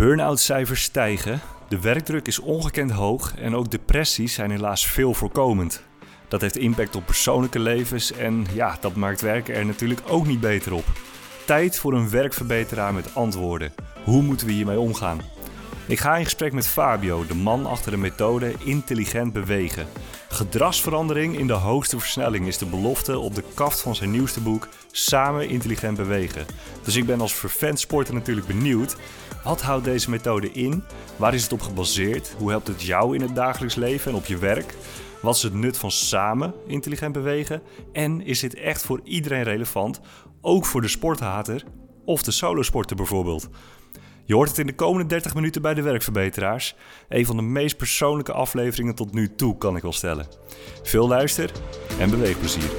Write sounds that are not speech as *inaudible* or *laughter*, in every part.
burn-out cijfers stijgen, de werkdruk is ongekend hoog en ook depressies zijn helaas veel voorkomend. Dat heeft impact op persoonlijke levens en ja, dat maakt werken er natuurlijk ook niet beter op. Tijd voor een werkverbeteraar met antwoorden. Hoe moeten we hiermee omgaan? Ik ga in gesprek met Fabio, de man achter de methode intelligent bewegen. Gedragsverandering in de hoogste versnelling is de belofte op de kaft van zijn nieuwste boek Samen intelligent bewegen. Dus ik ben als vervent sporter natuurlijk benieuwd. Wat houdt deze methode in? Waar is het op gebaseerd? Hoe helpt het jou in het dagelijks leven en op je werk? Wat is het nut van samen intelligent bewegen? En is dit echt voor iedereen relevant? Ook voor de sporthater of de solosporter bijvoorbeeld? Je hoort het in de komende 30 minuten bij de werkverbeteraars. Een van de meest persoonlijke afleveringen tot nu toe, kan ik wel stellen. Veel luister en beweegplezier.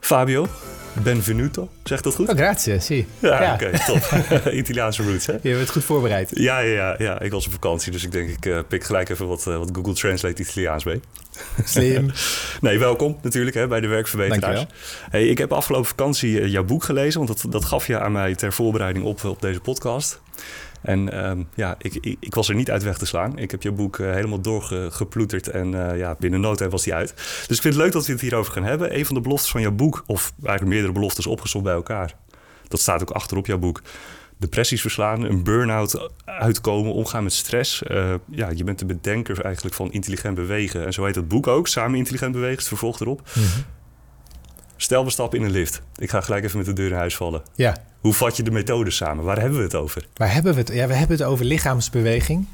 Fabio, benvenuto. Zegt dat goed? Oh, grazie, sì. Ja, ja. oké, top. *laughs* *laughs* Italiaanse roots, hè? Je bent goed voorbereid. Ja, ja, ja, ja. Ik was op vakantie, dus ik denk ik uh, pik gelijk even wat, uh, wat Google Translate Italiaans mee. *laughs* Slim. nee, welkom natuurlijk hè, bij de werkverbeteraars. Hey, ik heb afgelopen vakantie uh, jouw boek gelezen, want dat, dat gaf je aan mij ter voorbereiding op, op deze podcast. En um, ja, ik, ik, ik, was er niet uit weg te slaan. Ik heb je boek uh, helemaal doorgeploeterd en uh, ja, binnen no time was die uit. Dus ik vind het leuk dat we het hierover gaan hebben. Een van de beloftes van jouw boek, of eigenlijk meerdere beloftes opgezond bij elkaar. Dat staat ook achterop jouw boek. Depressies verslaan, een burn-out uitkomen, omgaan met stress. Uh, ja, je bent de bedenker eigenlijk van intelligent bewegen. En zo heet het boek ook, Samen Intelligent Bewegen, het vervolg erop. Mm -hmm. Stel, we stappen in een lift. Ik ga gelijk even met de deur in huis vallen. Ja. Hoe vat je de methode samen? Waar hebben we het over? Waar hebben we het? Ja, we hebben het over lichaamsbeweging.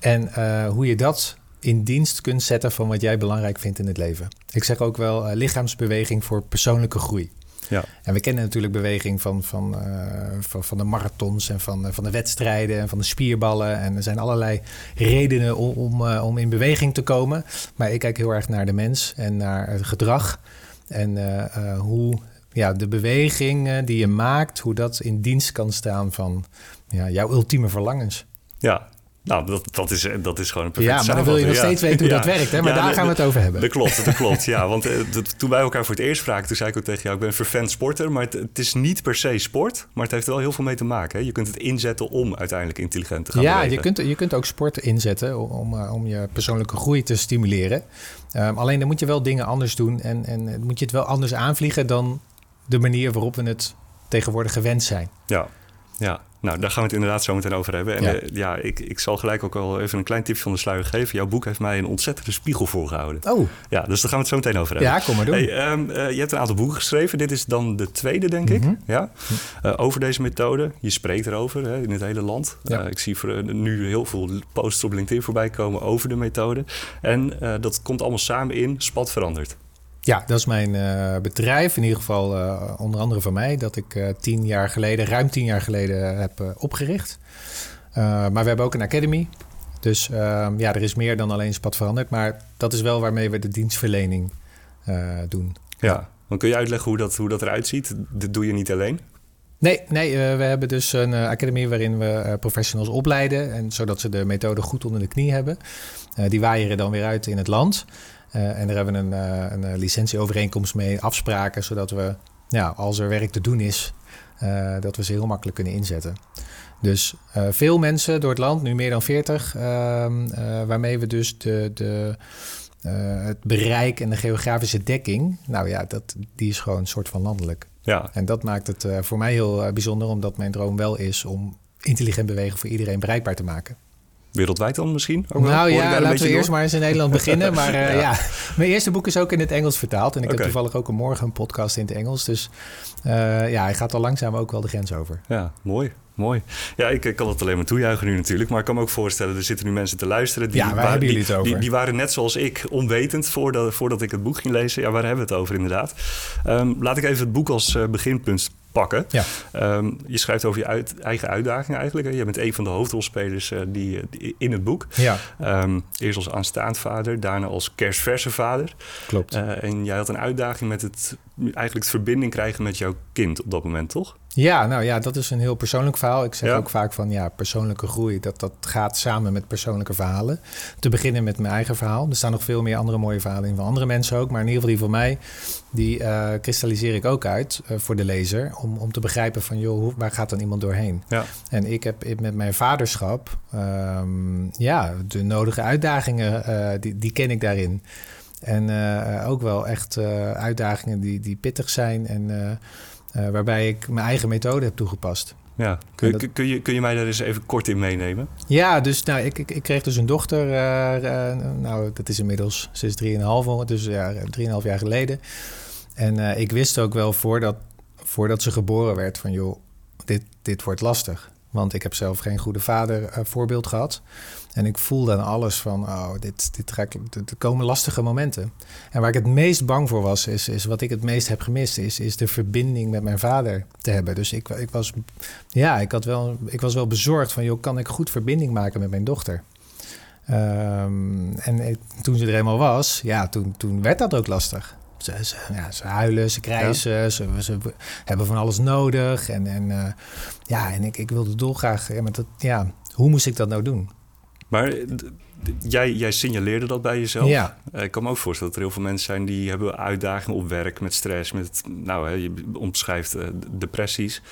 En uh, hoe je dat in dienst kunt zetten van wat jij belangrijk vindt in het leven. Ik zeg ook wel uh, lichaamsbeweging voor persoonlijke groei. Ja. En we kennen natuurlijk beweging van, van, uh, van, van, de marathons en van, van de wedstrijden en van de spierballen. En er zijn allerlei redenen om, om, uh, om in beweging te komen. Maar ik kijk heel erg naar de mens en naar het gedrag. En uh, hoe ja, de beweging die je maakt, hoe dat in dienst kan staan van ja, jouw ultieme verlangens. Ja, nou, dat, dat, is, dat is gewoon een perfecte Ja, maar dan wil je nog steeds weten hoe ja. dat werkt, hè? Maar ja, daar gaan we het over hebben. Dat klopt, dat klopt. ja, want uh, toen wij elkaar voor het eerst spraken, toen zei ik ook tegen jou... ik ben een vervent sporter, maar het, het, is niet per se sport... maar het heeft wel heel veel mee te maken. Hè? Je kunt het inzetten om uiteindelijk intelligent te gaan Ja, bewegen. je kunt, je kunt ook sport inzetten om, uh, om je persoonlijke groei te stimuleren. Um, alleen dan moet je wel dingen anders doen... en, en moet je het wel anders aanvliegen dan de manier waarop we het tegenwoordig gewend zijn. Ja, ja. Nou, daar gaan we het inderdaad zo meteen over hebben. En ja, uh, ja ik, ik zal gelijk ook al even een klein tipje van de sluier geven. Jouw boek heeft mij een ontzettende spiegel voorgehouden. Oh. Ja, dus daar gaan we het zo meteen over hebben. Ja, kom maar doen. Hey, um, uh, je hebt een aantal boeken geschreven. Dit is dan de tweede, denk Mhm. ik. Mm -hmm. Ja? Uh, over deze methode. Je spreekt erover hè, in het hele land. Ja. ik zie voor, nu heel veel posts op LinkedIn voorbij komen over de methode. En dat komt allemaal samen in Spat verandert. Ja, dat is mijn uh, bedrijf. In ieder geval uh, onder andere van mij. Dat ik uh, tien jaar geleden, ruim tien jaar geleden heb opgericht. maar we hebben ook een academy. Dus ehm, ja, er is meer dan alleen Spat veranderd. Maar dat is wel waarmee we de dienstverlening doen. Ja, dan kun je uitleggen hoe dat, hoe dat eruit ziet? Dit doe je niet alleen? Nee, nee we hebben dus een academy waarin we professionals opleiden. En zodat ze de methode goed onder de knie hebben. die waaieren dan weer uit in het land. Uh, en daar hebben we een, uh, een licentieovereenkomst mee, afspraken, zodat we, ja, als er werk te doen is, uh, dat we ze heel makkelijk kunnen inzetten. Dus veel mensen door het land, nu meer dan 40, ehm, waarmee we dus de, de, het bereik en de geografische dekking, nou ja, dat, die is gewoon een soort van landelijk. Ja. En dat maakt het voor mij heel bijzonder, omdat mijn droom wel is om intelligent bewegen voor iedereen bereikbaar te maken. Wereldwijd dan misschien? Ook nou ja, laten we eerst maar eens in Nederland *laughs* beginnen. Maar uh, ja. ja. mijn eerste boek is ook in het Engels vertaald. En ik okay. heb toevallig ook een morgen een podcast in het Engels. Dus uh, ja, hij gaat al langzaam ook wel de grens over. Ja, mooi. Mooi. Ja, ik, ik kan het alleen maar toejuichen nu natuurlijk. Maar ik kan me ook voorstellen, er zitten nu mensen te luisteren. Die, ja, waar hebben jullie het over? Die, die, waren net zoals ik onwetend voordat, voordat ik het boek ging lezen. Ja, waar hebben we het over inderdaad? Um, laat ik even het boek als uh, beginpunt pakken. Ja. Um, je schrijft over je uit, eigen uitdagingen eigenlijk. Hè? Je bent een van de hoofdrolspelers uh, die, die, in het boek. Ja. Um, eerst als aanstaand vader, daarna als kerstverse vader. Klopt. Uh, en jij had een uitdaging met het eigenlijk het verbinding krijgen met jouw kind op dat moment, toch? Ja, nou ja, dat is een heel persoonlijk verhaal. Ik zeg Ja. ook vaak van ja, persoonlijke groei, dat, dat gaat samen met persoonlijke verhalen. Te beginnen met mijn eigen verhaal. Er staan nog veel meer andere mooie verhalen in van andere mensen ook. Maar in ieder geval die van mij, die eh, kristalliseer ik ook uit eh, voor de lezer. Om, om te begrijpen van joh, hoe, waar gaat dan iemand doorheen? Ja. En ik heb met mijn vaderschap, ehm, ja, de nodige uitdagingen, eh, die, die ken ik daarin. En ook wel echt uitdagingen die, die pittig zijn en eh, eh, waarbij ik mijn eigen methode heb toegepast. Ja. Kun, dat- kun, je, kun je mij daar eens even kort in meenemen? Ja, dus nou, ik, ik, ik kreeg dus een dochter. eh, eh, nou, dat is inmiddels, is 3,5, dus ja, 3,5 jaar geleden. En eh, ik wist ook wel voordat, voordat ze geboren werd van, joh, dit, dit wordt lastig. Want ik heb zelf geen goede vader eh, voorbeeld gehad. En ik voelde aan alles van, oh, dit, dit er komen lastige momenten. En waar ik het meest bang voor was, is, is wat ik het meest heb gemist, is, is de verbinding met mijn vader te hebben. Dus ik, ik, was, ja, ik, had wel, ik was wel bezorgd van, joh, kan ik goed verbinding maken met mijn dochter? Ehm, en ik- toen ze er eenmaal was, ja, toen, toen werd dat ook lastig. Ze, ze, ja, ze huilen, ze krijsen, ze, ze hebben van alles nodig. En, en, eh, ja, en ik, ik wilde dolgraag, ja, maar dat, ja, hoe moest ik dat nou doen? Maar eh, jij, jij signaleerde dat bij jezelf. Ja. Eh, Ik kan me ook voorstellen dat er heel veel mensen zijn die hebben uitdagingen op werk met stress, met, nou, hè, je omschrijft depressies.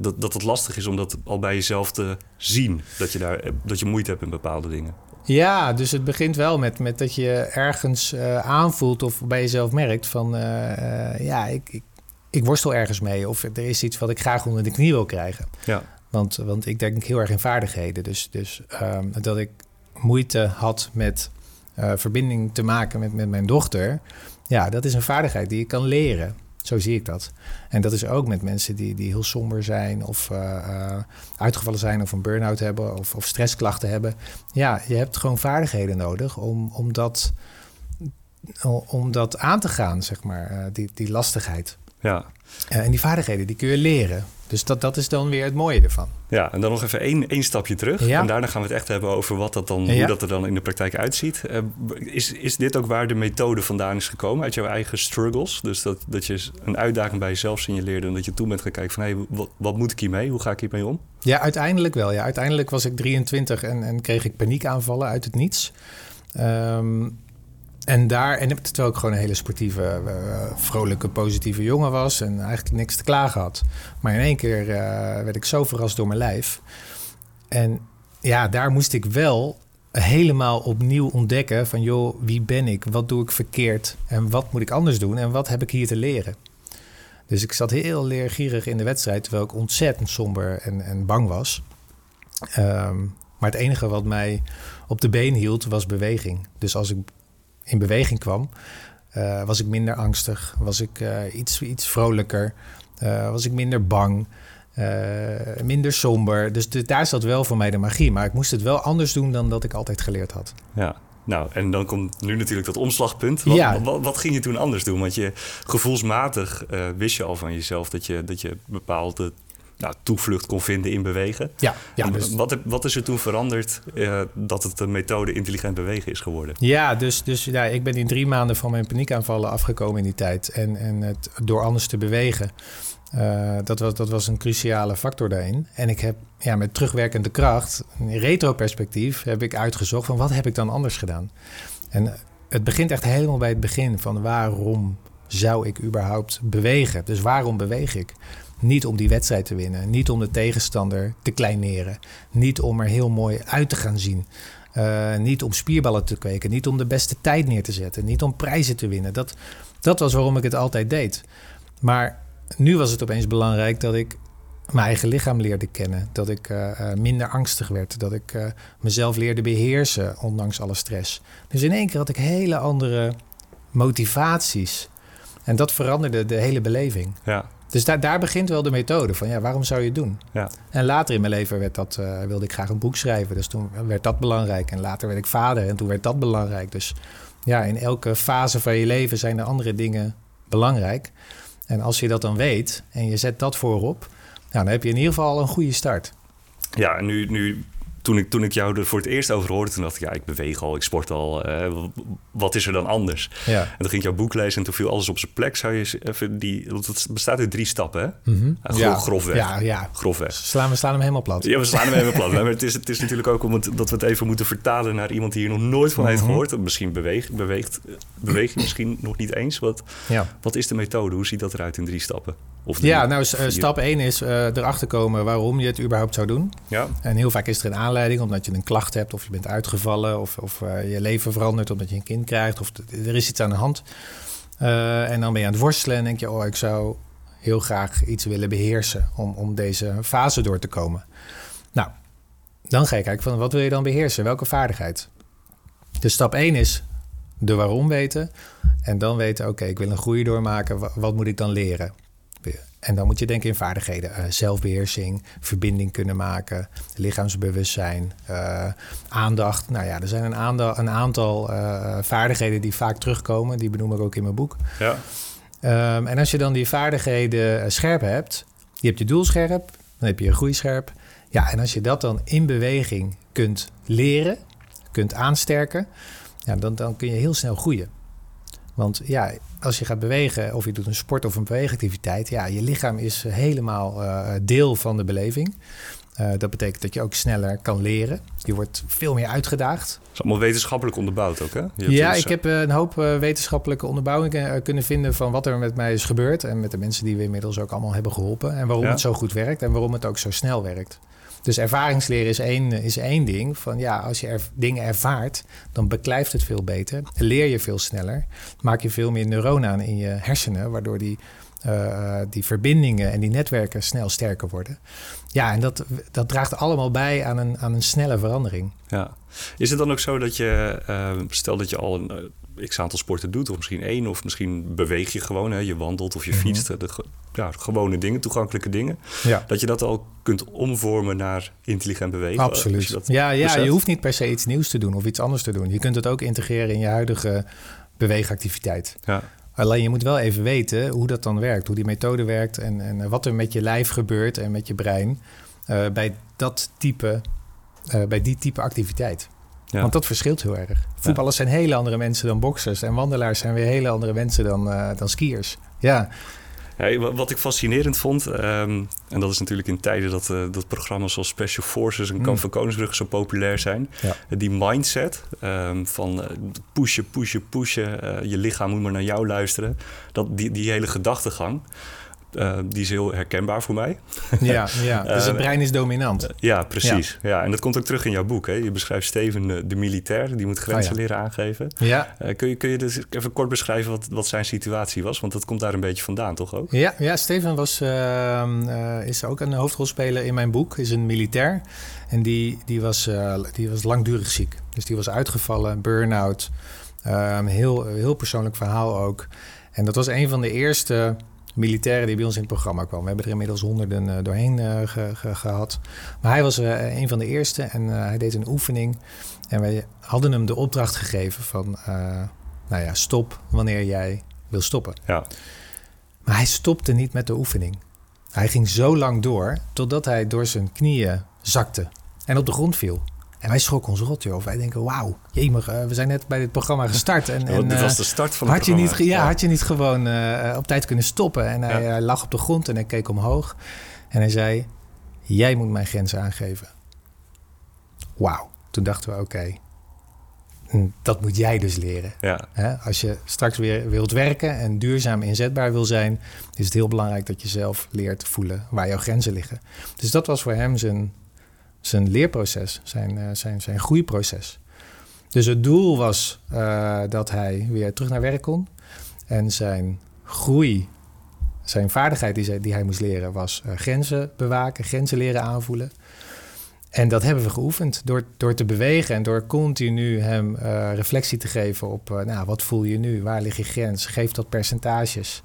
Dat, dat het lastig is om dat al bij jezelf te zien, dat je, daar, dat je moeite hebt in bepaalde dingen. Ja, dus het begint wel met, met dat je ergens eh, aanvoelt of bij jezelf merkt van eh, eh, ja, ik, ik, ik worstel ergens mee. Of er is iets wat ik graag onder de knie wil krijgen. Ja. Want, want ik denk heel erg in vaardigheden. Dus, dus ehm, dat ik moeite had met verbinding te maken met, met mijn dochter. Ja, dat is een vaardigheid die je kan leren. Zo zie ik dat. En dat is ook met mensen die, die heel somber zijn of eh, eh, uitgevallen zijn of een burn-out hebben of, of stressklachten hebben. Ja, je hebt gewoon vaardigheden nodig om, om, dat, om dat aan te gaan, zeg maar, eh, die, die lastigheid. Ja. En die vaardigheden, die kun je leren. Dus dat, dat is dan weer het mooie ervan. ja, en dan nog even één, één stapje terug. Ja. En daarna gaan we het echt hebben over wat dat dan, Ja. hoe dat er dan in de praktijk uitziet. Eh, is, is dit ook waar de methode vandaan is gekomen? Uit jouw eigen struggles? Dus dat, dat je een uitdaging bij jezelf signaleerde... en dat je toen bent gaan kijken van... hé, wat, wat moet ik hiermee? Hoe ga ik hiermee om? Ja, uiteindelijk wel. Ja. Uiteindelijk was ik 23 en, en kreeg ik paniekaanvallen uit het niets. Ehm, en daar, en terwijl ik gewoon een hele sportieve, eh, vrolijke, positieve jongen was en eigenlijk niks te klagen had. Maar in één keer eh, werd ik zo verrast door mijn lijf. En ja, daar moest ik wel helemaal opnieuw ontdekken van joh, wie ben ik? Wat doe ik verkeerd? En wat moet ik anders doen? En wat heb ik hier te leren? Dus ik zat heel leergierig in de wedstrijd, terwijl ik ontzettend somber en, en bang was. Ehm, maar het enige wat mij op de been hield, was beweging. Dus als ik in beweging kwam, eh, was ik minder angstig, was ik eh, iets, iets vrolijker, eh, was ik minder bang, minder somber. Dus de- daar zat wel voor mij de magie. Maar ik moest het wel anders doen dan dat ik altijd geleerd had. Ja, nou, en dan komt nu natuurlijk dat omslagpunt. Wat, Ja. wat, wat ging je toen anders doen? Want je gevoelsmatig wist je al van jezelf dat je, dat je bepaalde nou, toevlucht kon vinden in bewegen. Ja, ja dus wat, wat is er toen veranderd eh, dat het de methode intelligent bewegen is geworden? Ja, dus, dus ja, ik ben in drie maanden van mijn paniekaanvallen afgekomen in die tijd. En, en het, door anders te bewegen, eh, dat, was, dat was een cruciale factor daarin. En ik heb ja, met terugwerkende kracht, in retroperspectief, heb ik uitgezocht van wat heb ik dan anders gedaan. En het begint echt helemaal bij het begin van waarom zou ik überhaupt bewegen? Dus waarom beweeg ik? Niet om die wedstrijd te winnen, niet om de tegenstander te kleineren, niet om er heel mooi uit te gaan zien. Uh, niet om spierballen te kweken, niet om de beste tijd neer te zetten, niet om prijzen te winnen. Dat, dat was waarom ik het altijd deed. Maar nu was het opeens belangrijk dat ik mijn eigen lichaam leerde kennen. Dat ik uh, uh, minder angstig werd. Dat ik mezelf leerde beheersen, ondanks alle stress. Dus in één keer had ik hele andere motivaties. En dat veranderde de hele beleving. Ja. Dus daar, daar begint wel de methode van, ja, waarom zou je het doen? Ja. En later in mijn leven werd dat, uh, wilde ik graag een boek schrijven. Dus toen werd dat belangrijk. En later werd ik vader en toen werd dat belangrijk. Dus ja, in elke fase van je leven zijn er andere dingen belangrijk. En als je dat dan weet en je zet dat voorop, nou, dan heb je in ieder geval een goede start. Ja, en nu, nu toen ik, toen ik jou er voor het eerst over hoorde, toen dacht ik, ja, ik beweeg al, ik sport al. Uh, wat is er dan anders? Ja. En toen ging ik jouw boek lezen en toen viel alles op zijn plek. Zou je even die, want het bestaat uit drie stappen, hè? Mhm. Uh, gro Ja. Grofweg. Ja, ja. Grofweg. Slaan we slaan hem helemaal plat. Ja, we slaan hem even plat. *laughs* Maar het is, het is natuurlijk ook om het, dat we het even moeten vertalen naar iemand die hier nog nooit van heeft Mhm. gehoord. Misschien beweegt, beweegt, beweeg je misschien nog niet eens. Wat, Ja. wat is de methode? Hoe ziet dat eruit in drie stappen? Of drie, Ja, nou, eh, vier? stap 1 is eh, erachter komen waarom je het überhaupt zou doen. Ja, En heel vaak is er een aanleiding omdat je een klacht hebt, of je bent uitgevallen, of, of eh, je leven verandert omdat je een kind krijgt, of er is iets aan de hand. Eh, en dan ben je aan het worstelen en denk je, oh, ik zou heel graag iets willen beheersen om, om deze fase door te komen. Nou, dan ga je kijken van wat wil je dan beheersen? Welke vaardigheid? Dus stap 1 is de waarom weten. En dan weten, oké, ik wil een groei doormaken. Wa- Wat moet ik dan leren? En dan moet je denken in vaardigheden. Eh, zelfbeheersing, verbinding kunnen maken, lichaamsbewustzijn, eh, aandacht. Nou ja, er zijn een, aanda- een aantal eh, vaardigheden die vaak terugkomen. Die benoem ik ook in mijn boek. ja, Ehm, en als je dan die vaardigheden scherp hebt, je hebt je doel scherp, dan heb je je groei scherp. Ja, en als je dat dan in beweging kunt leren, kunt aansterken, ja, dan, dan kun je heel snel groeien. Want ja, als je gaat bewegen, of je doet een sport of een beweegactiviteit, ja, je lichaam is helemaal eh, deel van de beleving. Eh, dat betekent dat je ook sneller kan leren. Je wordt veel meer uitgedaagd. het is allemaal wetenschappelijk onderbouwd ook, hè? Je Ja, dus, ik heb eh, een hoop wetenschappelijke onderbouwing eh, kunnen vinden van wat er met mij is gebeurd. En met de mensen die we inmiddels ook allemaal hebben geholpen. En waarom Ja. het zo goed werkt en waarom het ook zo snel werkt. Dus ervaringsleren is één, is één ding. Van ja, als je er, dingen ervaart, dan beklijft het veel beter. Leer je veel sneller. Maak je veel meer neuronen aan in je hersenen, waardoor die, eh, die verbindingen en die netwerken snel sterker worden. Ja, en dat, dat draagt allemaal bij aan een, aan een snelle verandering. Ja. Is het dan ook zo dat je, eh, stel dat je al een eh, x aantal sporten doet, of misschien één, of misschien beweeg je gewoon, hè, je wandelt of je Mhm. fietst, de, ja, gewone dingen, toegankelijke dingen, Ja. dat je dat al kunt omvormen naar intelligent bewegen? Absoluut. je ja, ja, beseft? je hoeft niet per se iets nieuws te doen of iets anders te doen. Je kunt het ook integreren in je huidige beweegactiviteit. Ja, Alleen je moet wel even weten hoe dat dan werkt, hoe die methode werkt en, en wat er met je lijf gebeurt en met je brein eh, bij dat type, eh, bij die type activiteit. Ja. Want dat verschilt heel erg. Voetballers zijn hele andere mensen dan boksers en wandelaars zijn weer hele andere mensen dan, eh, dan skiers. Ja, Ja, wa- wat ik fascinerend vond, ehm, en dat is natuurlijk in tijden dat, eh, dat programma's zoals Special Forces en Kamp Mm. van Koningsbrug zo populair zijn. Ja. Eh, Die mindset ehm, van pushen, pushen, pushen, je lichaam moet maar naar jou luisteren. Dat, die, die hele gedachtegang, eh, die is heel herkenbaar voor mij. *laughs* ja, ja. dus het Eh, brein is dominant. Ja, precies. Ja. en dat komt ook terug in jouw boek. Hè? Je beschrijft Steven, eh, de militair, die moet grenzen Oh ja. leren aangeven. Ja, Eh, kun, je, kun je dus even kort beschrijven wat, wat zijn situatie was? Want dat komt daar een beetje vandaan, toch ook? Ja, ja Steven was, ehm, eh, is ook een hoofdrolspeler in mijn boek. Is een militair. En die, die, was, eh, die was langdurig ziek. Dus die was uitgevallen, burn-out. Ehm, heel, heel persoonlijk verhaal ook. En dat was een van de eerste militairen die bij ons in het programma kwam. We hebben er inmiddels honderden eh, doorheen eh, ge- ge- gehad. Maar hij was eh, een van de eerste en hij deed een oefening. En wij hadden hem de opdracht gegeven van... nou ja, stop wanneer jij wil stoppen. Ja, Maar hij stopte niet met de oefening. Hij ging zo lang door totdat hij door zijn knieën zakte en op de grond viel. En wij schrokken ons rot, joh. Wij denken, wauw, jemig, eh, we zijn net bij dit programma gestart. En, Ja, en, dit eh, was de start van het had je, niet, programma. ja, had je niet gewoon eh, op tijd kunnen stoppen? En hij, Ja. hij lag op de grond en hij keek omhoog. En hij zei, jij moet mijn grenzen aangeven. Wauw. Toen dachten we, oké, hm, dat moet jij dus leren. Ja, als je straks weer wilt werken en duurzaam inzetbaar wil zijn, is het heel belangrijk dat je zelf leert voelen waar jouw grenzen liggen. Dus dat was voor hem zijn, zijn leerproces, zijn, eh, zijn, zijn groeiproces. Dus het doel was eh, dat hij weer terug naar werk kon. En zijn groei, zijn vaardigheid die, die hij moest leren, was eh, grenzen bewaken, grenzen leren aanvoelen. En dat hebben we geoefend door, door te bewegen en door continu hem reflectie te geven op, nou, wat voel je nu? Waar ligt je grens? Geef dat percentages.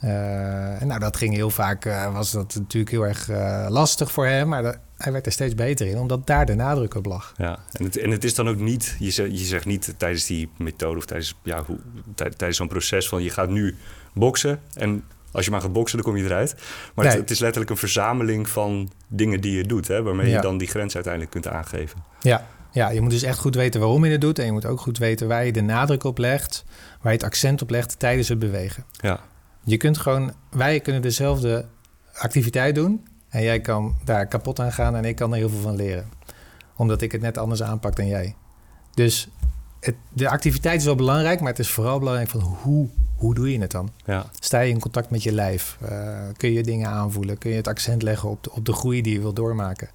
En nou, dat ging heel vaak, was dat natuurlijk heel erg lastig voor hem, maar dat- hij werd er steeds beter in, omdat daar de nadruk op lag. ja. En, het, en het is dan ook niet, je zegt, je zegt niet tijdens die methode of tijdens, ja, hoe, tij- tijdens zo'n proces van je gaat nu boksen en als je maar gaat boksen, dan kom je eruit. Maar het, is letterlijk een verzameling van dingen die je doet, hè, waarmee Ja. je dan die grens uiteindelijk kunt aangeven. Ja. ja, je moet dus echt goed weten waarom je het doet. En je moet ook goed weten waar je de nadruk op legt, waar je het accent op legt tijdens het bewegen. Ja, Je kunt gewoon, wij kunnen dezelfde activiteit doen. En jij kan daar kapot aan gaan en ik kan er heel veel van leren. Omdat ik het net anders aanpak dan jij. Dus het, de activiteit is wel belangrijk, maar het is vooral belangrijk van hoe, hoe doe je het dan? ja. Sta je in contact met je lijf? Eh, kun je dingen aanvoelen? Kun je het accent leggen op de, op de groei die je wil doormaken?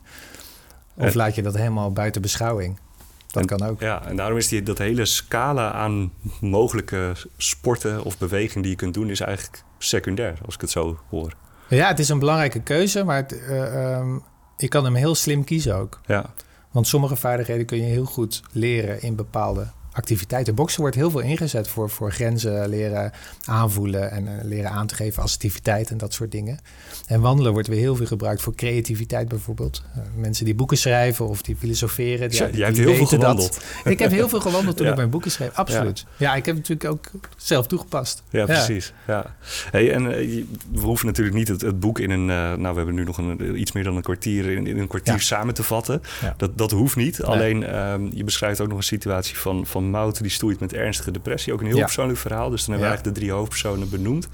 Of Eh. laat je dat helemaal buiten beschouwing? Dat En- kan ook. Ja, en daarom is die, dat hele scala aan mogelijke sporten of beweging die je kunt doen, is eigenlijk secundair, als ik het zo hoor. Ja, het is een belangrijke keuze, maar het, eh, ehm, je kan hem heel slim kiezen ook. Ja, Want sommige vaardigheden kun je heel goed leren in bepaalde activiteiten. Boksen wordt heel veel ingezet voor, voor grenzen leren aanvoelen en eh, leren aan te geven, assertiviteit en dat soort dingen. En wandelen wordt weer heel veel gebruikt voor creativiteit bijvoorbeeld. Eh, mensen die boeken schrijven of die filosoferen. Die, jij hebt die heel veel weten dat. gewandeld. *laughs* Ik heb heel veel gewandeld toen Ja. ik mijn boeken schreef, absoluut. Ja. ik heb het natuurlijk ook zelf toegepast. Ja, precies. Ja. Hey, en eh, we hoeven natuurlijk niet het, het boek in een... nou, we hebben nu nog een, iets meer dan een kwartier... in, in een kwartier Ja. samen te vatten. Ja. Dat, dat hoeft niet. Alleen, ehm, je beschrijft ook nog een situatie van, van Mout... die stoeit met ernstige depressie. Ook een heel Ja. persoonlijk verhaal. Dus dan hebben we eigenlijk de drie hoofdpersonen benoemd.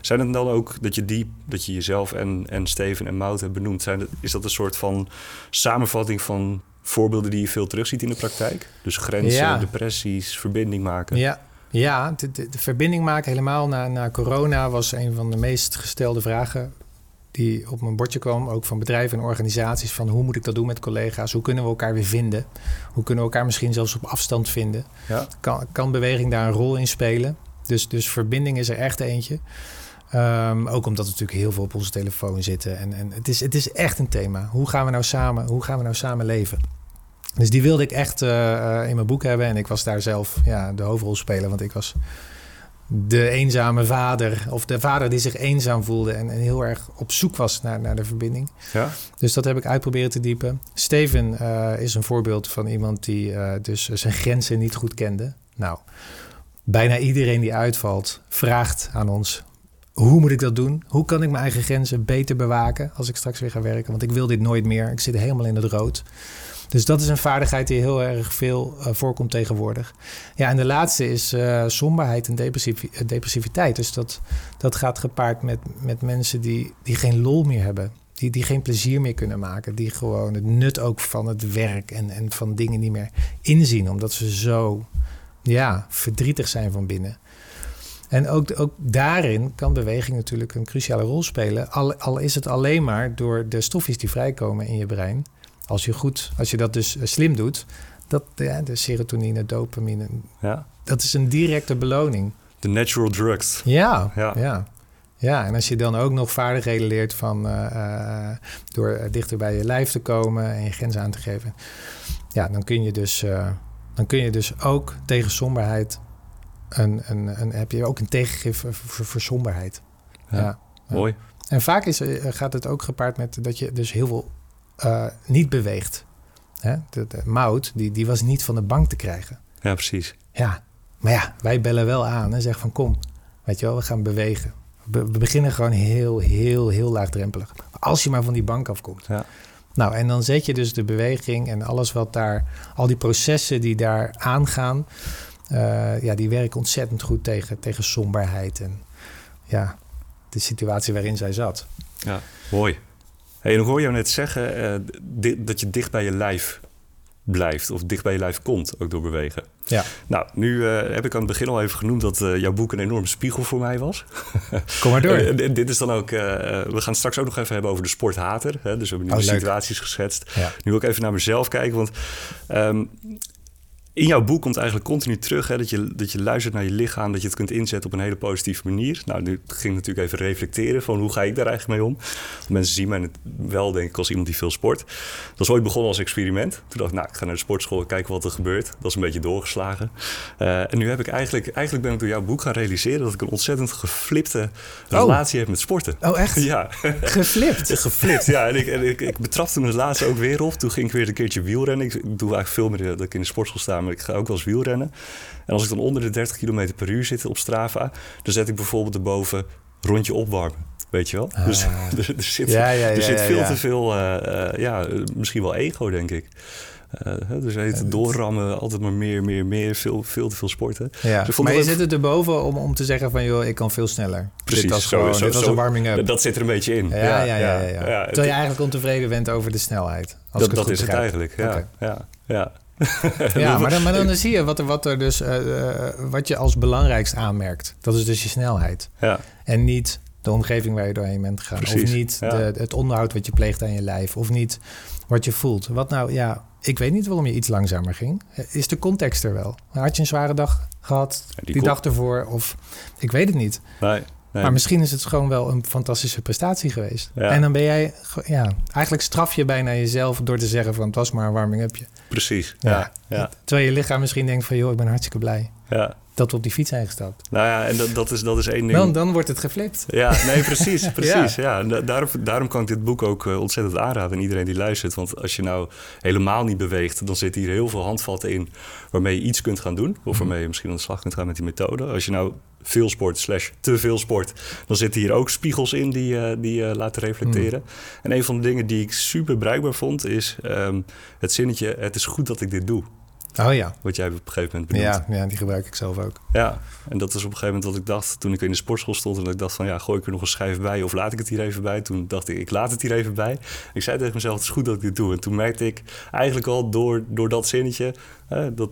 Zijn het dan ook dat je, die, dat je jezelf en, en Steven en Mout hebt benoemd? Zijn dat, is dat een soort van samenvatting van voorbeelden die je veel terugziet in de praktijk? Dus grenzen, depressies, verbinding maken. Ja, ja de, de, de verbinding maken helemaal na, na corona was een van de meest gestelde vragen die op mijn bordje kwam. Ook van bedrijven en organisaties. Van hoe moet ik dat doen met collega's? Hoe kunnen we elkaar weer vinden? Hoe kunnen we elkaar misschien zelfs op afstand vinden? Ja. Kan, kan beweging daar een rol in spelen? Dus, dus verbinding is er echt eentje. Ehm, ook omdat we natuurlijk heel veel op onze telefoon zitten. En, en het, is, het is echt een thema. Hoe gaan we nou samen, hoe gaan we nou samen leven? Dus die wilde ik echt eh, eh, in mijn boek hebben. En ik was daar zelf ja, de hoofdrolspeler. Want ik was de eenzame vader. Of de vader die zich eenzaam voelde. En, en heel erg op zoek was naar, naar de verbinding. Ja? Dus dat heb ik uitproberen te diepen. Steven eh, is een voorbeeld van iemand die eh, dus zijn grenzen niet goed kende. Nou, bijna iedereen die uitvalt vraagt aan ons... hoe moet ik dat doen? Hoe kan ik mijn eigen grenzen beter bewaken als ik straks weer ga werken? Want ik wil dit nooit meer. Ik zit helemaal in het rood. Dus dat is een vaardigheid die heel erg veel eh, voorkomt tegenwoordig. Ja, en de laatste is eh, somberheid en eh, depressiviteit. Dus dat, dat gaat gepaard met, met mensen die, die geen lol meer hebben. Die, die geen plezier meer kunnen maken. Die gewoon het nut ook van het werk en, en van dingen niet meer inzien. Omdat ze zo ja, verdrietig zijn van binnen. En ook, ook daarin kan beweging natuurlijk een cruciale rol spelen. Al, al is het alleen maar door de stofjes die vrijkomen in je brein. Als je, goed, als je dat dus eh, slim doet, dat, ja, de serotonine, dopamine, ja. dat is een directe beloning. De natural drugs. Ja, Ja. ja. ja. en als je dan ook nog vaardigheden leert van eh, eh, door dichter bij je lijf te komen en je grenzen aan te geven, ja, dan kun je dus, dan kun je dus ook tegen somberheid een, een, een, heb je ook een tegengif voor, voor, voor somberheid. Ja. Ja. Mooi. En vaak is, gaat het ook gepaard met dat je dus heel veel eh, niet beweegt. Hè? De, de mout, die, die was niet van de bank te krijgen. Ja, precies. Ja, maar ja, wij bellen wel aan en zeggen van kom, weet je wel, we gaan bewegen. We, we beginnen gewoon heel, heel, heel laagdrempelig. Als je maar van die bank afkomt. Ja. Nou, en dan zet je dus de beweging en alles wat daar, al die processen die daar aangaan, eh, ja, die werken ontzettend goed tegen, tegen somberheid en ja, de situatie waarin zij zat. Ja, mooi. Hey, en ik hoor jou net zeggen eh, dat je dicht bij je lijf blijft. Of dicht bij je lijf komt, ook door bewegen. Ja. Nou, nu eh, heb ik aan het begin al even genoemd dat eh, jouw boek een enorme spiegel voor mij was. *laughs* Kom maar door. En- dit is dan ook... we gaan straks ook nog even hebben over de sporthater. Hè? Dus we hebben nu Oh, situaties geschetst. Ja. Nu wil ik even naar mezelf kijken, want... ehm, in jouw boek komt eigenlijk continu terug hè, dat, je, dat je luistert naar je lichaam, dat je het kunt inzetten op een hele positieve manier. Nou, nu ging ik natuurlijk even reflecteren van hoe ga ik daar eigenlijk mee om. Mensen zien mij wel, denk ik, als iemand die veel sport. Dat is ooit begonnen als experiment. Toen dacht ik, nou, ik ga naar de sportschool en kijken wat er gebeurt. Dat is een beetje doorgeslagen. Eh, en nu heb ik eigenlijk, eigenlijk ben ik door jouw boek gaan realiseren dat ik een ontzettend geflipte relatie heb met sporten. Oh, echt? *laughs* Ja, Geflipt. *laughs* Geflipt, ja. En ik, en ik, ik betrapte me het laatste ook weer op. Toen ging ik weer een keertje wielrennen. Ik, ik doe eigenlijk veel meer dat ik in de sportschool sta, ik ga ook wel eens wielrennen. En als ik dan onder de 30 km per uur zit op Strava, dan zet ik bijvoorbeeld erboven rondje opwarmen. Weet je wel? Dus Ah. *laughs* er, er zit, Ja, ja, er ja, zit ja, veel te veel, eh, eh, ja, misschien wel ego, denk ik. Eh, dus heet doorrammen, altijd maar meer, meer, meer, veel, veel te veel sporten. Ja, Dus maar je zit er erboven om, om te zeggen van... joh, ik kan veel sneller. Precies, dit was, zo- gewoon, zo- dit was zo- een warming-up. Dat, dat zit er een beetje in. Ja, ja, ja. ja, Terwijl je eigenlijk ontevreden bent over de snelheid. Als dat ik het dat goed is het eigenlijk, ja, ja. *laughs* Ja, maar dan, maar dan zie je wat er, wat er dus... eh, eh, wat je als belangrijkst aanmerkt. Dat is dus je snelheid. ja, En niet de omgeving waar je doorheen bent gegaan. Of niet ja. de, het onderhoud wat je pleegt aan je lijf. Of niet wat je voelt. Wat nou, ja, ik weet niet waarom je iets langzamer ging. Is de context er wel? Had je een zware dag gehad Ja, die dag ervoor? Of ik weet het niet. nee, nee. Maar misschien is het gewoon wel een fantastische prestatie geweest. Ja. En dan ben jij, ja, eigenlijk straf je bijna jezelf door te zeggen van het was maar een warming-upje. Precies. Ja, ja, Terwijl je lichaam misschien denkt van joh, ik ben hartstikke blij ja. dat we op die fiets zijn gestapt. Nou ja, en dat, dat, is, dat is één ding. Dan, dan wordt het geflipt. Ja, nee, precies. *laughs* precies ja. Daarom, daarom kan ik dit boek ook eh, ontzettend aanraden aan iedereen die luistert. Want als je nou helemaal niet beweegt, dan zitten hier heel veel handvatten in waarmee je iets kunt gaan doen. Of waarmee je misschien aan de slag kunt gaan met die methode. Als je nou veel sport slash te veel sport, dan zitten hier ook spiegels in die, eh, die je laten reflecteren. En een van de dingen die ik super bruikbaar vond, is ehm, het zinnetje: Het is goed dat ik dit doe. Oh ja. Wat jij op een gegeven moment benoemt. Ja, ja, die gebruik ik zelf ook. Ja, en dat is op een gegeven moment wat ik dacht toen ik in de sportschool stond. En dat ik dacht van ja, gooi ik er nog een schijf bij of laat ik het hier even bij. Toen dacht ik, ik laat het hier even bij. Ik zei tegen mezelf, het is goed dat ik dit doe. En toen merkte ik eigenlijk al door, door dat zinnetje, hè, dat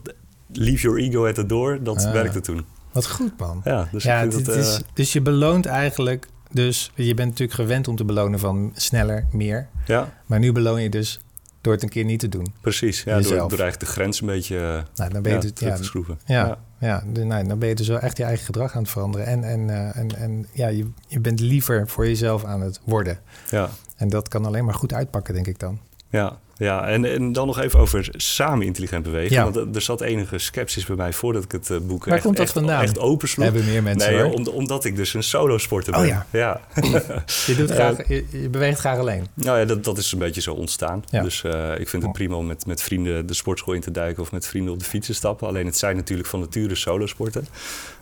leave your ego at the door, dat Ah. werkte toen. Wat goed, man. Ja, dus ja, dat, is, eh, dus je beloont eigenlijk... Dus je bent natuurlijk gewend om te belonen van sneller, meer. ja, Maar nu beloon je dus door het een keer niet te doen. precies. Ja, door, door eigenlijk de grens een beetje eh, Nou, dan ben je, ja, dus- terug ja, te schroeven. ja, ja. de- nou, dan ben je dus wel echt je eigen gedrag aan het veranderen. En, en, eh, en, en ja, je, je bent liever voor jezelf aan het worden. ja. En dat kan alleen maar goed uitpakken, denk ik dan. Ja, ja. En, en dan nog even over samen intelligent bewegen. Ja. Want er- zat enige sceptisch bij mij voordat ik het eh, boek Waar echt, komt dat echt, vandaan? echt opensloeg. Hebben meer mensen nee, om- omdat ik dus een solo-sporter ben. Oh ja. ja. *laughs* Je, doet graag, je, je beweegt graag alleen. nou ja, dat, dat is een beetje zo ontstaan. Ja. Dus eh, ik vind het prima om met, met vrienden de sportschool in te duiken... of met vrienden op de fiets te stappen. Alleen het zijn natuurlijk van nature solo-sporten.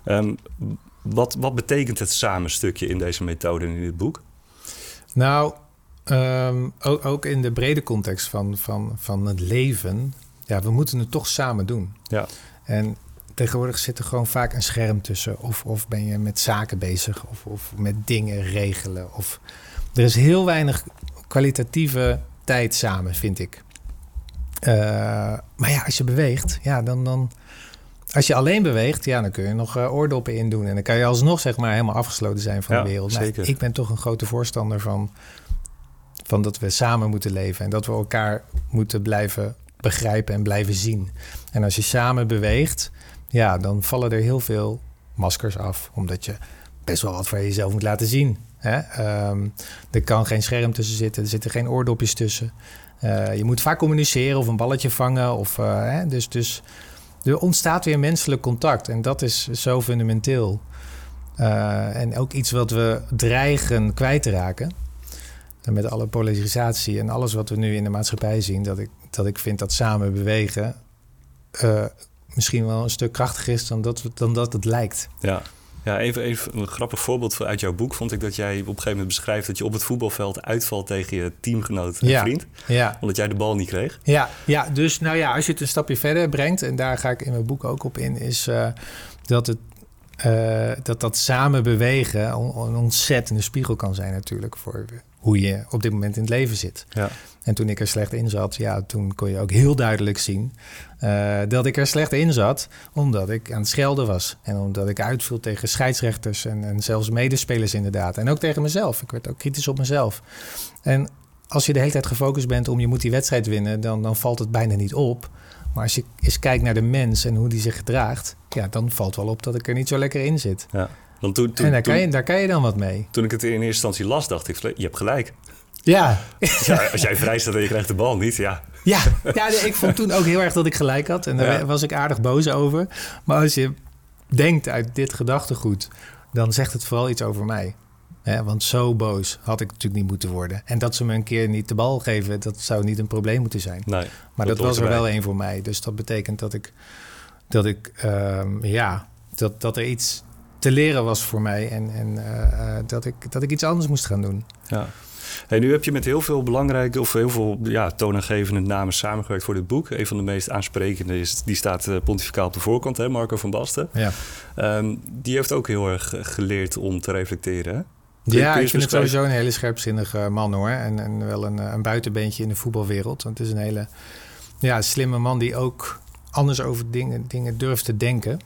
Ehm, wat, wat betekent het samenstukje in deze methode en in dit boek? Nou, ehm, ook, ook in de brede context van, van, van het leven. Ja, we moeten het toch samen doen. Ja, En tegenwoordig zit er gewoon vaak een scherm tussen. Of, of ben je met zaken bezig. Of, of met dingen regelen. Of, er is heel weinig kwalitatieve tijd samen, vind ik. Eh, maar ja, als je beweegt, ja, dan, dan... Als je alleen beweegt, ja, dan kun je nog eh, oordoppen in doen. En dan kan je alsnog zeg maar helemaal afgesloten zijn van Ja, de wereld. Zeker. ik ben toch een grote voorstander van, van dat we samen moeten leven. En dat we elkaar moeten blijven begrijpen en blijven zien. En als je samen beweegt, ja, dan vallen er heel veel maskers af. Omdat je best wel wat van jezelf moet laten zien. Hè? Ehm, er kan geen scherm tussen zitten, er zitten geen oordopjes tussen. Eh, je moet vaak communiceren of een balletje vangen. Of, eh, hè? Dus, dus er ontstaat weer menselijk contact. En dat is zo fundamenteel. Eh, en ook iets wat we dreigen kwijt te raken. En met alle polarisatie en alles wat we nu in de maatschappij zien, dat ik, dat ik vind dat samen bewegen eh, misschien wel een stuk krachtiger is dan dat, dan dat het lijkt. ja. Ja, even, even een grappig voorbeeld uit jouw boek vond ik dat jij op een gegeven moment beschrijft dat je op het voetbalveld uitvalt tegen je teamgenoot en Ja. vriend, Ja, omdat jij de bal niet kreeg. ja, ja, dus nou ja, als je het een stapje verder brengt, en daar ga ik in mijn boek ook op in, is eh, dat, het, eh, dat dat samen bewegen een ontzettende spiegel kan zijn natuurlijk voor hoe je op dit moment in het leven zit. Ja, En toen ik er slecht in zat, ja, toen kon je ook heel duidelijk zien eh, dat ik er slecht in zat, omdat ik aan het schelden was. En omdat ik uitviel tegen scheidsrechters en, en zelfs medespelers inderdaad. En ook tegen mezelf. Ik werd ook kritisch op mezelf. En als je de hele tijd gefocust bent om je moet die wedstrijd winnen, dan, dan valt het bijna niet op. Maar als je eens kijkt naar de mens en hoe die zich gedraagt, ja, dan valt wel op dat ik er niet zo lekker in zit. ja. Want toen, toen, en daar, toen, kan je, daar kan je dan wat mee. toen ik het in eerste instantie las, dacht ik, je hebt gelijk. Ja, Ja, als jij vrij staat en je krijgt de bal niet, ja. Ja, ik vond toen ook heel erg dat ik gelijk had. En daar Ja. was ik aardig boos over. Maar als je denkt uit dit gedachtegoed, dan zegt het vooral iets over mij. Want zo boos had ik natuurlijk niet moeten worden. En dat ze me een keer niet de bal geven, dat zou niet een probleem moeten zijn. Nee, Maar dat, was er erbij. wel één voor mij. Dus dat betekent dat ik, dat ik ehm, ja, dat, dat er iets te leren was voor mij. En, en eh, dat, ik, dat ik iets anders moest gaan doen. Ja. Hey, nu heb je met heel veel belangrijke of heel veel ja, toonaangevende namen samengewerkt voor dit boek. Een van de meest aansprekende is, die staat uh, pontificaal op de voorkant, hè, Marco van Basten. Ja. Um, die heeft ook heel erg geleerd om te reflecteren. Hè? Ja, ik vind het sowieso een hele scherpzinnige man hoor. En, en wel een, een buitenbeentje in de voetbalwereld. Want het is een hele ja, slimme man die ook anders over dingen, dingen durft te denken.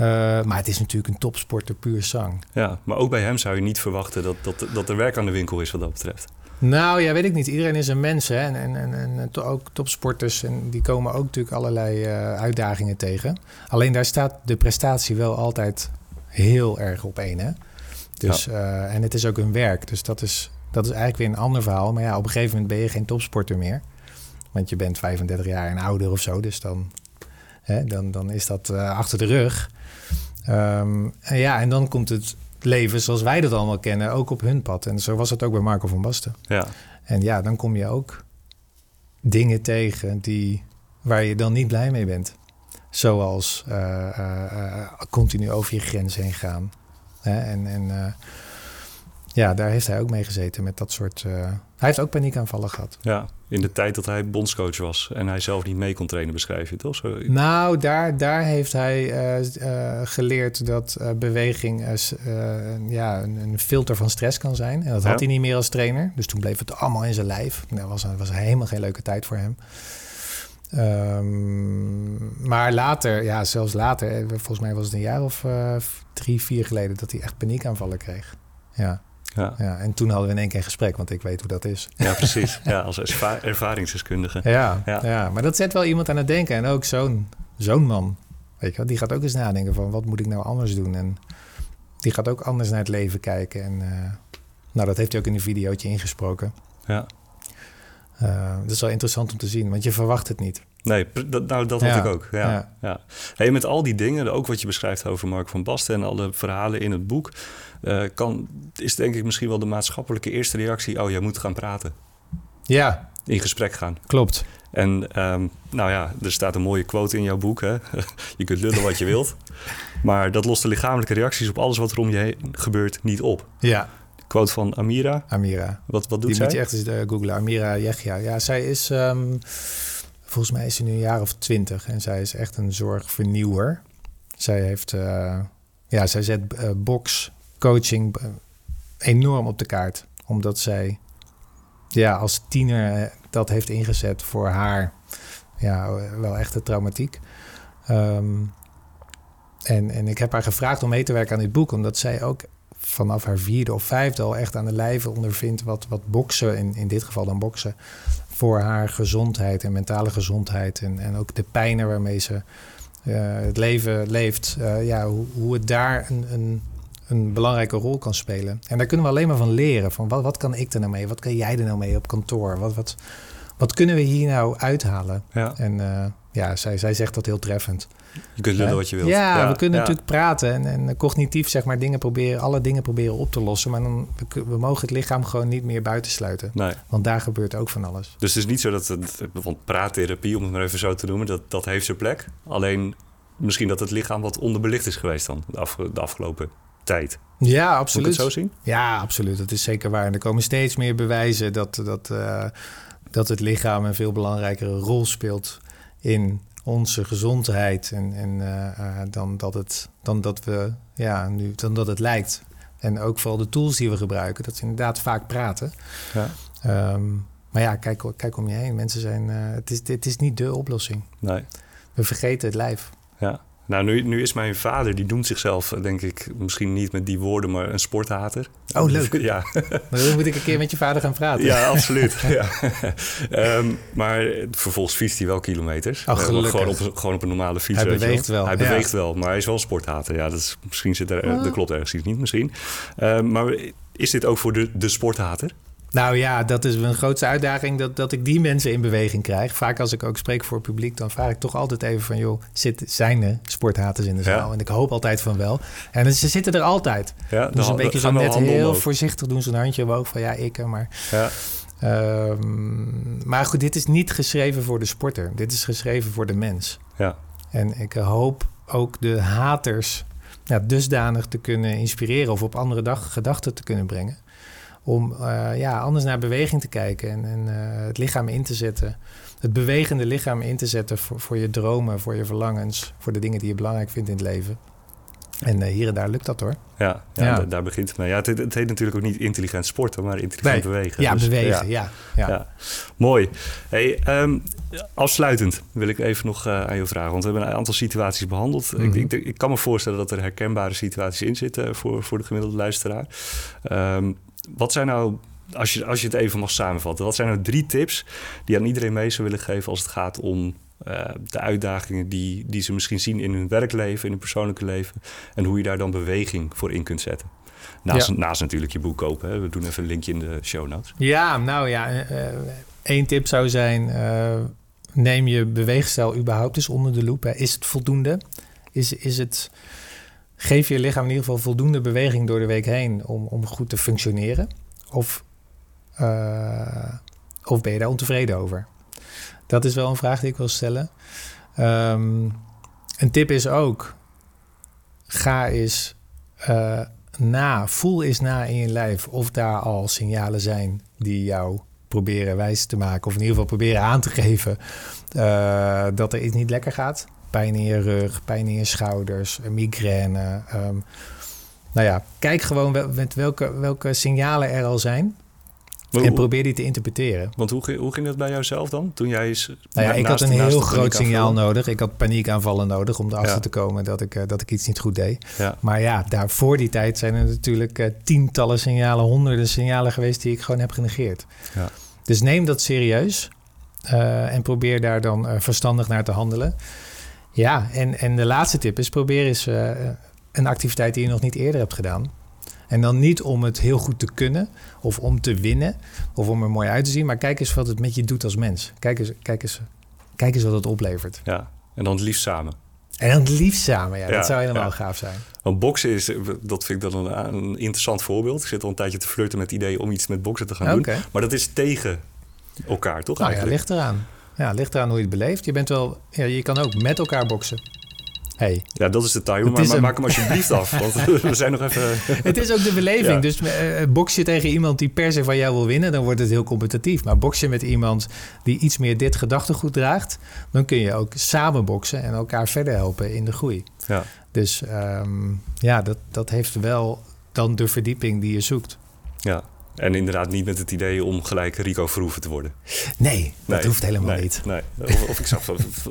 Uh, maar het is natuurlijk een topsporter puur zang. Ja, maar ook bij hem zou je niet verwachten dat, dat, dat er werk aan de winkel is wat dat betreft. Nou ja, weet ik niet. Iedereen is een mens. Hè? En, en, en, en ook topsporters. En die komen ook natuurlijk allerlei uh, uitdagingen tegen. Alleen daar staat de prestatie wel altijd heel erg op één. Hè? Dus, ja. uh, en het is ook een werk. Dus dat is, dat is eigenlijk weer een ander verhaal. Maar ja, op een gegeven moment ben je geen topsporter meer. Want je bent 35 jaar en ouder of zo. Dus dan, hè, dan, dan is dat uh, achter de rug. Um, en ja, en dan komt het leven zoals wij dat allemaal kennen, ook op hun pad. En zo was het ook bij Marco van Basten. Ja. En ja, dan kom je ook dingen tegen die, waar je dan niet blij mee bent. Zoals uh, uh, continu over je grens heen gaan. Hè? En, en ja, daar heeft hij ook mee gezeten met dat soort. Uh, hij heeft ook paniekaanvallen gehad. Ja, in de tijd dat hij bondscoach was en hij zelf niet mee kon trainen, beschrijf je het toch? Zo... Nou, daar, daar heeft hij uh, uh, geleerd dat beweging ja, een, een, filter van stress kan zijn. En dat had ja. hij niet meer als trainer. Dus toen bleef het allemaal in zijn lijf. Dat was, was helemaal geen leuke tijd voor hem. Um, maar later, ja, zelfs later, volgens mij was het een jaar of drie, vier geleden dat hij echt paniekaanvallen kreeg. Ja. Ja. ja. En toen hadden we in één keer een gesprek, want ik weet hoe dat is. Ja, precies. *laughs* Ja, als erva ervaringsdeskundige. Ja, ja. ja, maar dat zet wel iemand aan het denken. En ook zo'n zo'n man, weet je wel, die gaat ook eens nadenken van... wat moet ik nou anders doen? En die gaat ook anders naar het leven kijken. En uh, nou, dat heeft hij ook in een videootje ingesproken. Ja. Uh, dat is wel interessant om te zien, want je verwacht het niet. Nee, dat, nou, dat had ja. ik ook. Ja, ja. ja. Hey, met al die dingen, ook wat je beschrijft over Mark van Basten en alle verhalen in het boek, uh, kan, is denk ik misschien wel de maatschappelijke eerste reactie: oh, jij moet gaan praten. Ja. In gesprek gaan. Klopt. En um, nou ja, er staat een mooie quote in jouw boek. Hè? *laughs* je kunt lullen wat je wilt. Maar dat lost de lichamelijke reacties op alles wat er om je heen gebeurt niet op. Ja. Quote van Amira. Amira. Wat, wat doet Die zij? moet je echt eens uh, googlen. Amira Yechia. Ja, zij is... Um, volgens mij is ze nu een jaar of twintig. En zij is echt een zorgvernieuwer. Zij heeft... Uh, ja, zij zet uh, box, coaching enorm op de kaart. Omdat zij ja, als tiener dat heeft ingezet voor haar. Ja, wel echt de traumatiek. Um, en, en ik heb haar gevraagd om mee te werken aan dit boek. Omdat zij ook vanaf haar vierde of vijfde al echt aan de lijve ondervindt wat, wat boksen, in, in dit geval dan boksen, voor haar gezondheid en mentale gezondheid. En, en ook de pijnen waarmee ze uh, het leven leeft. Uh, ja, hoe, hoe het daar een, een, een belangrijke rol kan spelen. En daar kunnen we alleen maar van leren. Van wat, wat kan ik er nou mee? Wat kan jij er nou mee op kantoor? Wat, wat, wat kunnen we hier nou uithalen? Ja. En uh, ja, zij, zij zegt dat heel treffend. Je kunt lullen wat je wilt. Ja, ja we kunnen natuurlijk praten en, en, cognitief zeg maar dingen proberen, alle dingen proberen op te lossen. Maar dan, we, we mogen het lichaam gewoon niet meer buitensluiten. Nee. Want daar gebeurt ook van alles. Dus het is niet zo dat het, want praattherapie, om het maar even zo te noemen, dat, dat heeft zijn plek. Alleen misschien dat het lichaam wat onderbelicht is geweest dan, de, af, de afgelopen tijd. Ja, absoluut. Moet ik het zo zien? Ja, absoluut. Dat is zeker waar. En er komen steeds meer bewijzen dat, dat, uh, dat het lichaam een veel belangrijkere rol speelt in onze gezondheid en, en uh, uh, dan, dat het, dan dat we ja, nu dan dat het lijkt. En ook vooral de tools die we gebruiken, dat ze inderdaad vaak praten. Ja. Um, maar ja, kijk, kijk om je heen. Mensen zijn. Uh, het, is, het is niet de oplossing. Nee. We vergeten het lijf. Ja. Nou, nu, nu is mijn vader, die noemt zichzelf, denk ik, misschien niet met die woorden, maar een sporthater. Oh, leuk. *laughs* Ja. Maar dan moet ik een keer met je vader gaan praten. Ja, absoluut. *laughs* ja. um, maar vervolgens fietst hij wel kilometers. Oh, gelukkig. gewoon, op, gewoon op een normale fiets. Hij beweegt wel. Hij ja. beweegt wel, maar hij is wel een sporthater. Ja, dat is, misschien zit er, oh. dat klopt ergens iets niet, misschien. Um, maar is dit ook voor de, de sporthater? Nou ja, dat is mijn grootste uitdaging, dat, dat ik die mensen in beweging krijg. Vaak als ik ook spreek voor het publiek, dan vraag ik toch altijd even van... joh, zit, zijn er sporthaters in de zaal? Ja. En ik hoop altijd van wel. En ze zitten er altijd. Ja, dus een beetje zo net heel omhoog. voorzichtig doen ze een handje omhoog van ja, ik, maar... Ja. Um, maar goed, dit is niet geschreven voor de sporter. Dit is geschreven voor de mens. Ja. En ik hoop ook de haters ja, dusdanig te kunnen inspireren of op andere dag, gedachten te kunnen brengen. Om uh, ja, anders naar beweging te kijken en, en uh, het lichaam in te zetten. Het bewegende lichaam in te zetten voor, voor je dromen, voor je verlangens, voor de dingen die je belangrijk vindt in het leven. En uh, hier en daar lukt dat hoor. Ja, ja, ja. daar begint het mee. Ja, het, het, heet natuurlijk ook niet intelligent sporten, maar intelligent nee. bewegen. Ja, dus, bewegen, ja. Ja, ja. Mooi. Hey, um, afsluitend wil ik even nog uh, aan je vragen. Want we hebben een aantal situaties behandeld. Mm -hmm. ik, ik, ik, kan me voorstellen dat er herkenbare situaties in zitten voor, voor de gemiddelde luisteraar. Um, wat zijn nou, als je, als je het even mag samenvatten, wat zijn nou drie tips die aan iedereen mee zou willen geven als het gaat om uh, de uitdagingen die, die ze misschien zien in hun werkleven, in hun persoonlijke leven en hoe je daar dan beweging voor in kunt zetten? Naast, ja. naast natuurlijk je boek kopen. Hè. We doen even een linkje in de show notes. Ja, nou ja, uh, één tip zou zijn: uh, neem je beweegstijl überhaupt eens onder de loep. Hè. Is het voldoende? Is, is het geef je lichaam in ieder geval voldoende beweging door de week heen om, om goed te functioneren? Of, uh, of ben je daar ontevreden over? Dat is wel een vraag die ik wil stellen. Um, een tip is ook: ga eens uh, na, voel eens na in je lijf of daar al signalen zijn die jou proberen wijs te maken, of in ieder geval proberen aan te geven uh, dat er iets niet lekker gaat pijn in je rug, pijn in je schouders, migraine. Um, nou ja, kijk gewoon wel, met welke, welke signalen er al zijn. En probeer die te interpreteren. Want hoe, hoe ging dat bij jouzelf dan? Toen jij eens. Nou ja, ik had een heel groot signaal nodig. Ik had paniekaanvallen nodig om erachter ja. te komen dat ik, uh, dat ik iets niet goed deed. Ja. Maar ja, daar voor die tijd zijn er natuurlijk uh, tientallen signalen, honderden signalen geweest die ik gewoon heb genegeerd. Ja. Dus neem dat serieus uh, en probeer daar dan verstandig naar te handelen. Ja, en, en de laatste tip is: probeer eens uh, een activiteit die je nog niet eerder hebt gedaan. En dan niet om het heel goed te kunnen of om te winnen of om er mooi uit te zien, maar kijk eens wat het met je doet als mens. Kijk eens, kijk eens, kijk eens wat het oplevert. Ja, en dan het liefst samen. En dan het liefst samen, ja, ja dat zou helemaal ja. gaaf zijn. Want boksen is, dat vind ik dan een, een, interessant voorbeeld. Ik zit al een tijdje te flirten met het idee om iets met boksen te gaan okay. doen. Maar dat is tegen elkaar, toch? Nou ja, ligt eraan. Ja, ligt eraan hoe je het beleeft. Je bent wel, ja, je kan ook met elkaar boksen. Hey. Ja, dat is de timer, maar, een... maak hem alsjeblieft af. Want *laughs* we zijn nog even... het is ook de beleving. Ja. Dus uh, box je tegen iemand die per se van jou wil winnen... dan wordt het heel competitief. Maar box je met iemand die iets meer dit gedachtegoed draagt... dan kun je ook samen boksen en elkaar verder helpen in de groei. Ja. Dus um, ja, dat, dat heeft wel dan de verdieping die je zoekt. Ja, en inderdaad niet met het idee om gelijk Rico Verhoeven te worden. Nee, dat nee, hoeft helemaal nee, niet. Nee. Of, of, ik zag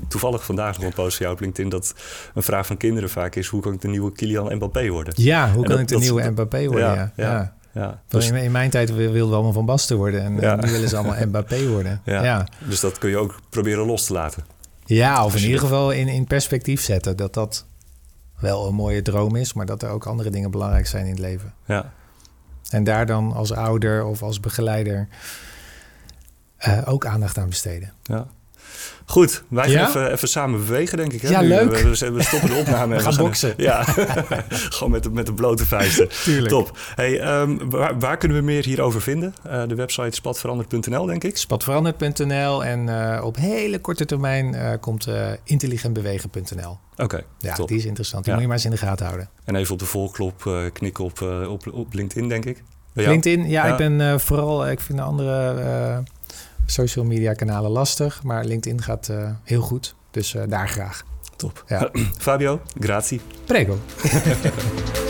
toevallig vandaag nog een post van jou op LinkedIn... dat een vraag van kinderen vaak is... hoe kan ik de nieuwe Kylian Mbappé worden? Ja, hoe kan dat, ik de dat, nieuwe Mbappé worden? Ja, ja. ja. ja. Dus, in, in, mijn tijd wilden we allemaal Van Basten worden... en, ja. en nu willen ze allemaal *laughs* Mbappé worden. Ja. ja. Dus dat kun je ook proberen los te laten. Ja, of in ieder geval in, in perspectief zetten... dat dat wel een mooie droom is... maar dat er ook andere dingen belangrijk zijn in het leven. Ja. En daar dan als ouder of als begeleider uh, ook aandacht aan besteden. Ja. Goed, wij gaan ja? even, even, samen bewegen, denk ik. Hè? Ja, nu, leuk. We, stoppen de *laughs* opname. we gaan boksen. Ja, *laughs* gewoon met de, met de blote vuisten. *laughs* Tuurlijk. Top. Hey, um, waar, waar, kunnen we meer hierover vinden? Uh, de website spatveranderd.nl, denk ik. Spatveranderd.nl en uh, op hele korte termijn uh, komt intelligentbewegen.nl. Oké, okay, Ja, top. die is interessant. Die ja. moet je maar eens in de gaten houden. En even op de volklop knikken op, op, op LinkedIn, denk ik. LinkedIn, ja, ja. ik ben vooral... Ik vind de andere social media kanalen lastig, maar LinkedIn gaat uh, heel goed. Dus uh, daar graag. Top. Ja. *clears throat* Fabio, grazie. Prego. *laughs*